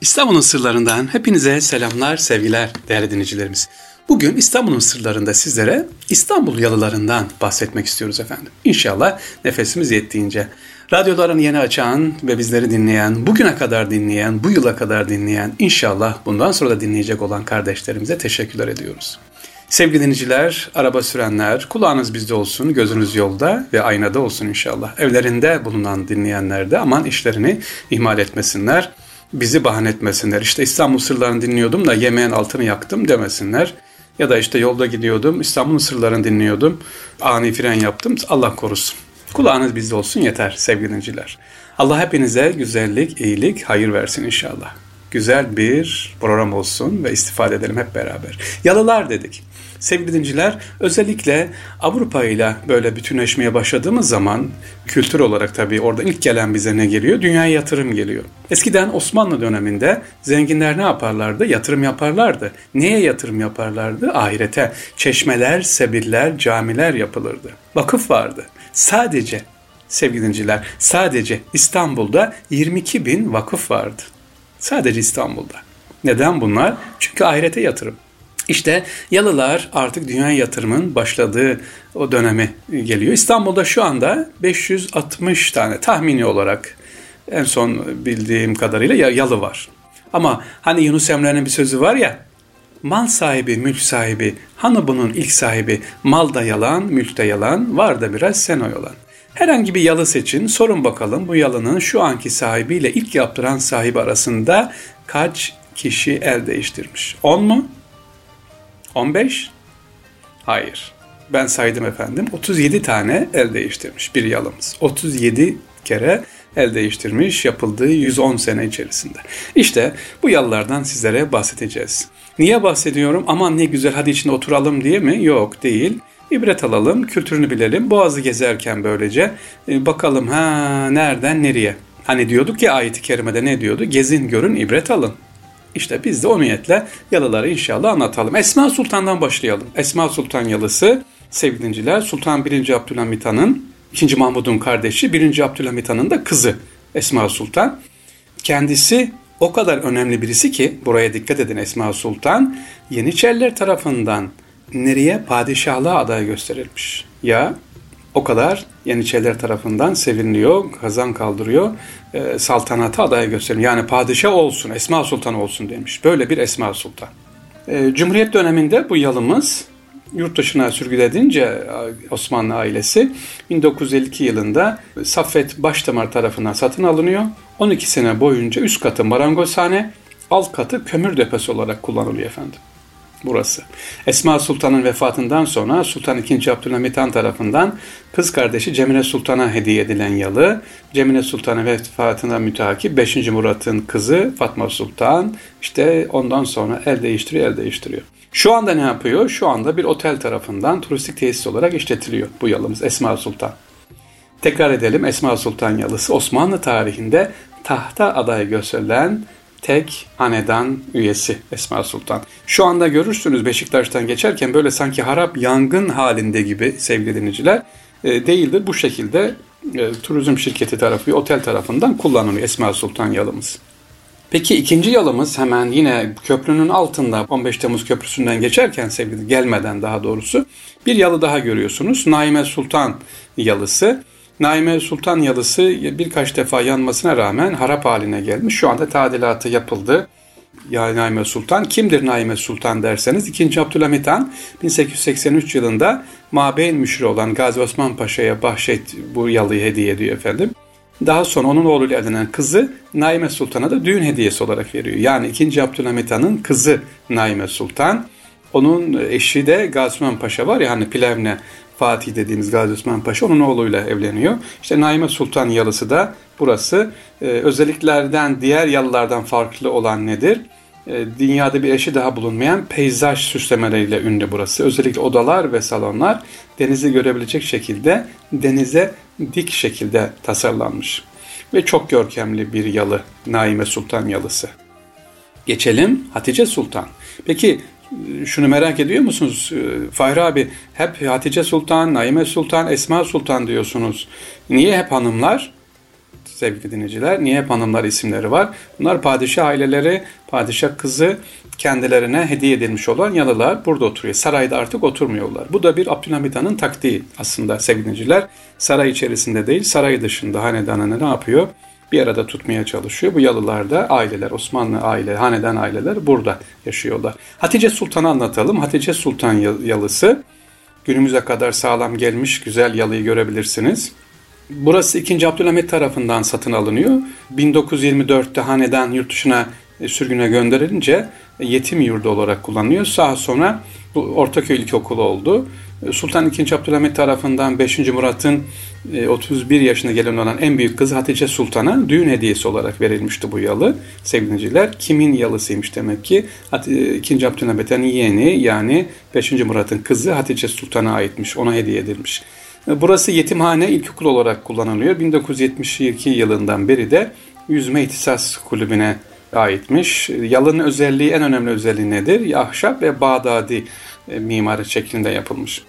İstanbul'un sırlarından hepinize selamlar, sevgiler değerli dinleyicilerimiz. Bugün İstanbul'un sırlarında sizlere İstanbul yalılarından bahsetmek istiyoruz efendim. İnşallah nefesimiz yettiğince. Radyolarını yeni açan ve bizleri dinleyen, bugüne kadar dinleyen, bu yıla kadar dinleyen, inşallah bundan sonra da dinleyecek olan kardeşlerimize teşekkürler ediyoruz. Sevgili dinleyiciler, araba sürenler, kulağınız bizde olsun, gözünüz yolda ve aynada olsun inşallah. Evlerinde bulunan dinleyenler de aman işlerini ihmal etmesinler bizi bahane etmesinler. İşte İstanbul sırlarını dinliyordum da yemeğin altını yaktım demesinler. Ya da işte yolda gidiyordum, İstanbul'un sırlarını dinliyordum, ani fren yaptım, Allah korusun. Kulağınız bizde olsun yeter sevgili dinleyiciler. Allah hepinize güzellik, iyilik, hayır versin inşallah. Güzel bir program olsun ve istifade edelim hep beraber. Yalılar dedik. Sevgili dinciler özellikle Avrupa ile böyle bütünleşmeye başladığımız zaman kültür olarak tabii orada ilk gelen bize ne geliyor? Dünyaya yatırım geliyor. Eskiden Osmanlı döneminde zenginler ne yaparlardı? Yatırım yaparlardı. Neye yatırım yaparlardı? Ahirete. Çeşmeler, sebiller, camiler yapılırdı. Vakıf vardı. Sadece sevgili dinciler sadece İstanbul'da 22 bin vakıf vardı. Sadece İstanbul'da. Neden bunlar? Çünkü ahirete yatırım. İşte Yalılar artık dünya yatırımın başladığı o dönemi geliyor. İstanbul'da şu anda 560 tane tahmini olarak en son bildiğim kadarıyla yalı var. Ama hani Yunus Emre'nin bir sözü var ya, mal sahibi, mülk sahibi, hani bunun ilk sahibi, mal da yalan, mülk de yalan, var da biraz sen o yalan. Herhangi bir yalı seçin, sorun bakalım bu yalının şu anki sahibiyle ilk yaptıran sahibi arasında kaç kişi el değiştirmiş? 10 mu? 15? Hayır. Ben saydım efendim. 37 tane el değiştirmiş bir yalımız. 37 kere el değiştirmiş yapıldığı 110 sene içerisinde. İşte bu yalılardan sizlere bahsedeceğiz. Niye bahsediyorum? Aman ne güzel hadi içinde oturalım diye mi? Yok değil. İbret alalım, kültürünü bilelim. Boğazı gezerken böylece e, bakalım ha nereden nereye. Hani diyorduk ya ayeti kerimede ne diyordu? Gezin görün ibret alın. İşte biz de o niyetle yalıları inşallah anlatalım. Esma Sultan'dan başlayalım. Esma Sultan yalısı sevgilinciler Sultan 1. Abdülhamit Han'ın 2. Mahmud'un kardeşi 1. Abdülhamit Han'ın da kızı Esma Sultan. Kendisi o kadar önemli birisi ki buraya dikkat edin Esma Sultan Yeniçeriler tarafından nereye padişahlığa aday gösterilmiş. Ya o kadar Yeniçeriler tarafından seviniliyor, kazan kaldırıyor, e, saltanata aday gösteriliyor. Yani padişah olsun, Esma Sultan olsun demiş. Böyle bir Esma Sultan. E, Cumhuriyet döneminde bu yalımız yurt dışına sürgüledince Osmanlı ailesi 1952 yılında Saffet Başdamar tarafından satın alınıyor. 12 sene boyunca üst katı marangozhane, alt katı kömür deposu olarak kullanılıyor efendim burası. Esma Sultan'ın vefatından sonra Sultan II. Abdülhamit Han tarafından kız kardeşi Cemile Sultan'a hediye edilen yalı, Cemile Sultan'ın vefatına müteakip 5. Murat'ın kızı Fatma Sultan işte ondan sonra el değiştiriyor, el değiştiriyor. Şu anda ne yapıyor? Şu anda bir otel tarafından turistik tesis olarak işletiliyor bu yalımız Esma Sultan. Tekrar edelim Esma Sultan yalısı Osmanlı tarihinde tahta aday gösterilen tek hanedan üyesi Esma Sultan. Şu anda görürsünüz Beşiktaş'tan geçerken böyle sanki harap yangın halinde gibi sevgili dinleyiciler e, değildir. Bu şekilde e, turizm şirketi tarafı, otel tarafından kullanılıyor Esma Sultan yalımız. Peki ikinci yalımız hemen yine köprünün altında 15 Temmuz Köprüsü'nden geçerken sevgili gelmeden daha doğrusu bir yalı daha görüyorsunuz. Naime Sultan yalısı. Naime Sultan yalısı birkaç defa yanmasına rağmen harap haline gelmiş. Şu anda tadilatı yapıldı. Ya Naime Sultan. Kimdir Naime Sultan derseniz 2. Abdülhamit Han 1883 yılında Mabeyn müşri olan Gazi Osman Paşa'ya bahşet bu yalıyı hediye ediyor efendim. Daha sonra onun oğluyla evlenen kızı Naime Sultan'a da düğün hediyesi olarak veriyor. Yani 2. Abdülhamit Han'ın kızı Naime Sultan. Onun eşi de Gazi Osman Paşa var ya hani Plevne Fatih dediğimiz Gazi Osman Paşa onun oğluyla evleniyor. İşte Naime Sultan yalısı da burası. Ee, özelliklerden diğer yalılardan farklı olan nedir? Ee, dünyada bir eşi daha bulunmayan peyzaj süslemeleriyle ünlü burası. Özellikle odalar ve salonlar denizi görebilecek şekilde denize dik şekilde tasarlanmış. Ve çok görkemli bir yalı Naime Sultan yalısı. Geçelim Hatice Sultan. Peki şunu merak ediyor musunuz? Ee, Fahri abi hep Hatice Sultan, Naime Sultan, Esma Sultan diyorsunuz. Niye hep hanımlar? sevgili dinleyiciler. Niye hep hanımlar isimleri var? Bunlar padişah aileleri, padişah kızı kendilerine hediye edilmiş olan yalılar burada oturuyor. Sarayda artık oturmuyorlar. Bu da bir Abdülhamit Han'ın taktiği aslında sevgili dinleyiciler. Saray içerisinde değil, saray dışında hanedanını ne yapıyor? Bir arada tutmaya çalışıyor. Bu yalılarda aileler, Osmanlı aile, hanedan aileler burada yaşıyorlar. Hatice Sultan'ı anlatalım. Hatice Sultan yalısı günümüze kadar sağlam gelmiş güzel yalıyı görebilirsiniz. Burası 2. Abdülhamit tarafından satın alınıyor. 1924'te hanedan yurt dışına e, sürgüne gönderilince yetim yurdu olarak kullanılıyor. Daha sonra bu Ortaköy İlkokulu oldu. Sultan II. Abdülhamit tarafından 5. Murat'ın 31 e, yaşına gelen olan en büyük kızı Hatice Sultan'a düğün hediyesi olarak verilmişti bu yalı sevgiliciler. Kimin yalısıymış demek ki? II. Abdülhamit'in yeğeni yani 5. Murat'ın kızı Hatice Sultan'a aitmiş. Ona hediye edilmiş. E, burası yetimhane ilkokul olarak kullanılıyor. 1972 yılından beri de Yüzme İhtisas Kulübü'ne aitmiş. Yalının özelliği, en önemli özelliği nedir? Ahşap ve Bağdadi e, mimari şeklinde yapılmış.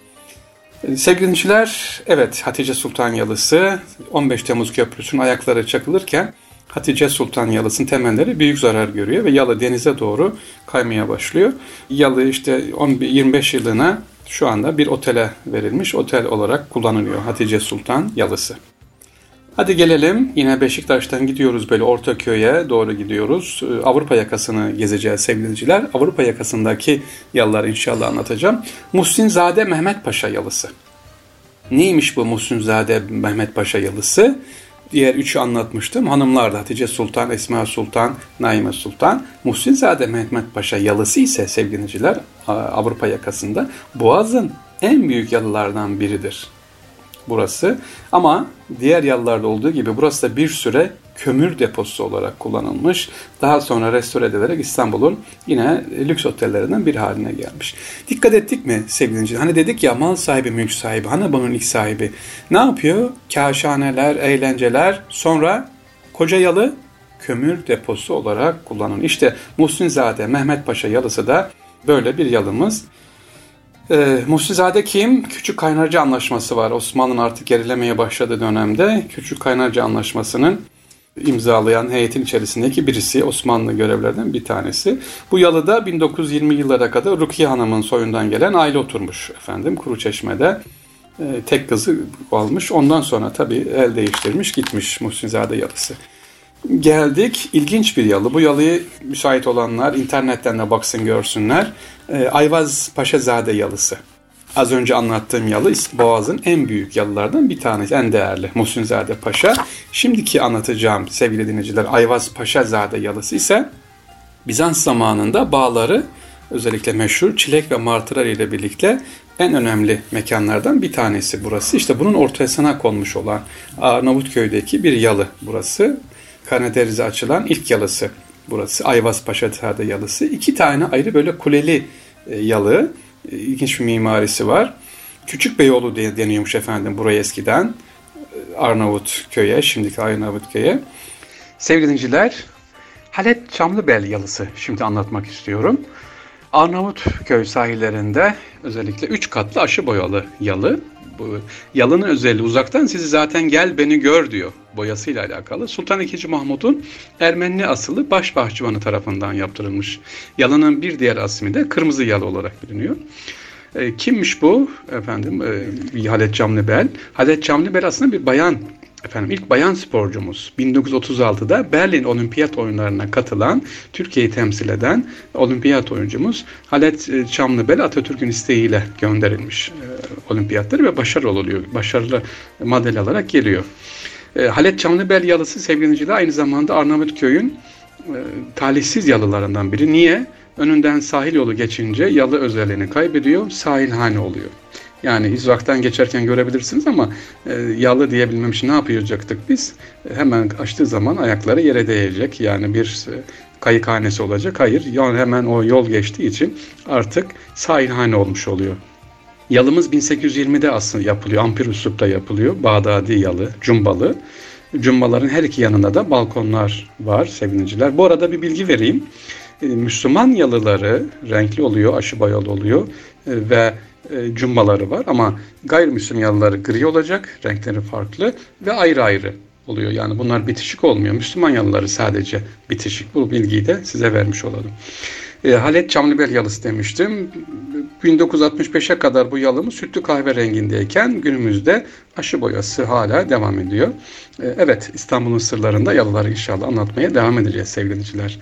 E, sevgili dinleyiciler, evet Hatice Sultan Yalısı 15 Temmuz Köprüsü'nün ayakları çakılırken Hatice Sultan Yalısı'nın temelleri büyük zarar görüyor ve yalı denize doğru kaymaya başlıyor. Yalı işte 25 yılına şu anda bir otele verilmiş otel olarak kullanılıyor Hatice Sultan Yalısı. Hadi gelelim yine Beşiktaş'tan gidiyoruz böyle Ortaköy'e doğru gidiyoruz. Ee, Avrupa yakasını gezeceğiz sevgiliciler. Avrupa yakasındaki yalıları inşallah anlatacağım. Muhsinzade Mehmet Paşa yalısı. Neymiş bu Muhsinzade Mehmet Paşa yalısı? Diğer üçü anlatmıştım. Hanımlar da Hatice Sultan, Esma Sultan, Naime Sultan. Muhsinzade Mehmet Paşa yalısı ise sevgiliciler Avrupa yakasında Boğaz'ın en büyük yalılardan biridir burası. Ama diğer yalılarda olduğu gibi burası da bir süre kömür deposu olarak kullanılmış. Daha sonra restore edilerek İstanbul'un yine lüks otellerinden bir haline gelmiş. Dikkat ettik mi sevgili Hani dedik ya mal sahibi, mülk sahibi, bunun ilk sahibi. Ne yapıyor? Kaşhaneler, eğlenceler, sonra koca yalı kömür deposu olarak kullanılıyor. İşte Muhsinzade, Mehmet Paşa yalısı da böyle bir yalımız. Ee, Muhsizade kim? Küçük Kaynarca Anlaşması var. Osmanlı'nın artık gerilemeye başladığı dönemde Küçük Kaynarca Anlaşması'nın imzalayan heyetin içerisindeki birisi Osmanlı görevlerden bir tanesi. Bu yalıda 1920 yıllara kadar Rukiye Hanım'ın soyundan gelen aile oturmuş efendim Kuruçeşme'de. E, tek kızı olmuş. Ondan sonra tabii el değiştirmiş gitmiş Muhsinzade yalısı. Geldik. ilginç bir yalı. Bu yalıyı müsait olanlar internetten de baksın görsünler. Ee, Ayvaz Paşazade yalısı. Az önce anlattığım yalı Boğaz'ın en büyük yalılardan bir tanesi, en değerli Muhsinzade Paşa. Şimdiki anlatacağım sevgili dinleyiciler Ayvaz Paşazade yalısı ise Bizans zamanında bağları özellikle meşhur çilek ve martılar ile birlikte en önemli mekanlardan bir tanesi burası. İşte bunun ortasına konmuş olan Arnavutköy'deki bir yalı burası. Karadeniz'e açılan ilk yalısı burası. Ayvaz Paşa'da yalısı. İki tane ayrı böyle kuleli e, yalı. E, ilginç bir mimarisi var. Küçük Beyoğlu diye deniyormuş efendim buraya eskiden. E, Arnavut köy'e, şimdiki Arnavut köy'e. Sevgili dinleyiciler, Halet Çamlıbel yalısı şimdi anlatmak istiyorum. Arnavut köy sahillerinde özellikle üç katlı aşı boyalı yalı bu yalının özelliği uzaktan sizi zaten gel beni gör diyor boyasıyla alakalı. Sultan II. Mahmud'un Ermeni asılı baş bahçıvanı tarafından yaptırılmış. Yalının bir diğer asmi de kırmızı yalı olarak biliniyor. E, kimmiş bu? Efendim e, Halet Camnibel. Halet Camnibel aslında bir bayan Efendim ilk bayan sporcumuz 1936'da Berlin Olimpiyat oyunlarına katılan, Türkiye'yi temsil eden olimpiyat oyuncumuz Halet e, Çamlıbel Atatürk'ün isteğiyle gönderilmiş e, olimpiyatları ve başarılı oluyor. Başarılı madalya alarak geliyor. E, Halet Çamlıbel yalısı sevgili aynı zamanda Arnavutköy'ün e, talihsiz yalılarından biri. Niye? Önünden sahil yolu geçince yalı özelliğini kaybediyor, sahilhane oluyor. Yani izvaktan geçerken görebilirsiniz ama e, yağlı diyebilmem için ne yapacaktık biz? E, hemen açtığı zaman ayakları yere değecek. Yani bir e, kayıkhanesi olacak. Hayır, yani hemen o yol geçtiği için artık sahilhane olmuş oluyor. Yalımız 1820'de aslında yapılıyor. Ampir uslupta yapılıyor. Bağdadi yalı, cumbalı. Cumbaların her iki yanında da balkonlar var sevgiliciler. Bu arada bir bilgi vereyim. E, Müslüman yalıları renkli oluyor, aşı boyalı oluyor e, ve e, cumbaları var ama gayrimüslim yalıları gri olacak, renkleri farklı ve ayrı ayrı oluyor. Yani bunlar bitişik olmuyor. Müslüman yalıları sadece bitişik. Bu bilgiyi de size vermiş olalım. E, Halet Çamlıbel yalısı demiştim. 1965'e kadar bu yalımız sütlü kahve rengindeyken günümüzde aşı boyası hala devam ediyor. E, evet İstanbul'un sırlarında yalıları inşallah anlatmaya devam edeceğiz sevgiliciler.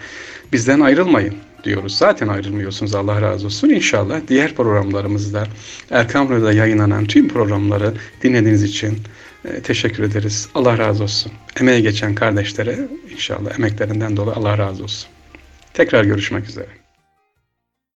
Bizden ayrılmayın diyoruz. Zaten ayrılmıyorsunuz Allah razı olsun. İnşallah diğer programlarımızda Erkam Radyo'da yayınlanan tüm programları dinlediğiniz için e, teşekkür ederiz. Allah razı olsun. Emeğe geçen kardeşlere inşallah emeklerinden dolayı Allah razı olsun. Tekrar görüşmek üzere.